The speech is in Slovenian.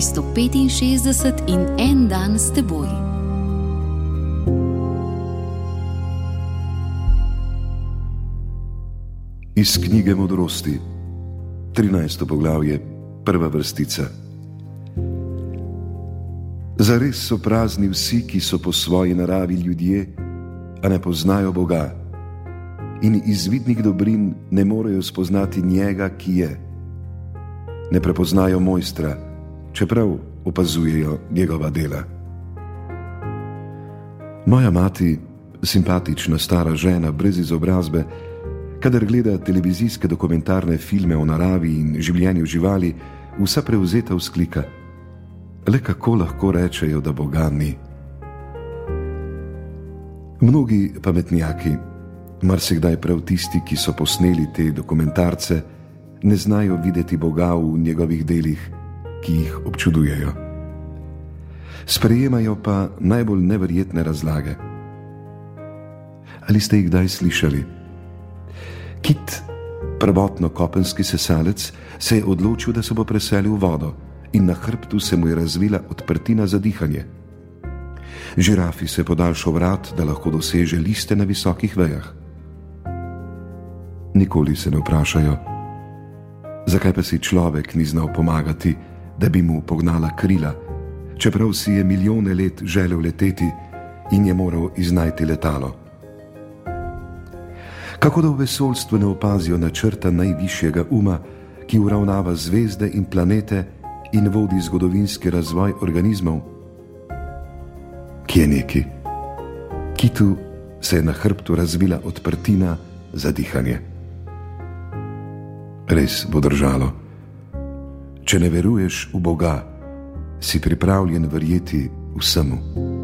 365 in en dan s teboj. Iz knjige modrosti, 13. poglavje, prva vrstica. Zares so prazni vsi, ki so po svoji naravi ljudje, a ne poznajo Boga. In iz vidnih dobrin ne morejo spoznati njega, ki je. Ne prepoznajo mojstra, čeprav opazujejo njegova dela. Moja mati, simpatična stara žena brez izobrazbe, kadar gleda televizijske dokumentarne filme o naravi in življenju živali, vsa prevzeta vzklika: Le kako lahko rečejo, da Boga ni? Mnogi pametnjaki, marsikdaj prav tisti, ki so posneli te dokumentarce, ne znajo videti Boga v njegovih delih, ki jih občudujejo. Sprejemajo pa najbolj neverjetne razlage. Ali ste jih kdaj slišali? Kit, prvotno kopenski sesalec, se je odločil, da se bo preselil v vodo in na hrbtu se mu je razvila odprtina za dihanje. Žirafi se podaljšal vrat, da lahko doseže liste na visokih vejah. Nikoli se ne vprašajo, zakaj pa si človek ni znal pomagati, da bi mu pognala krila, čeprav si je milijone let želel leteti in je moral iznajti letalo. Kako da v vesoljstvu ne opazijo načrta najvišjega uma, ki uravnava zvezde in planete in vodi zgodovinski razvoj organizmov? Kje neki? Kitu se je na hrbtu razvila odprtina za dihanje. Res bo držalo. Če ne veruješ v Boga, si pripravljen verjeti vsemu.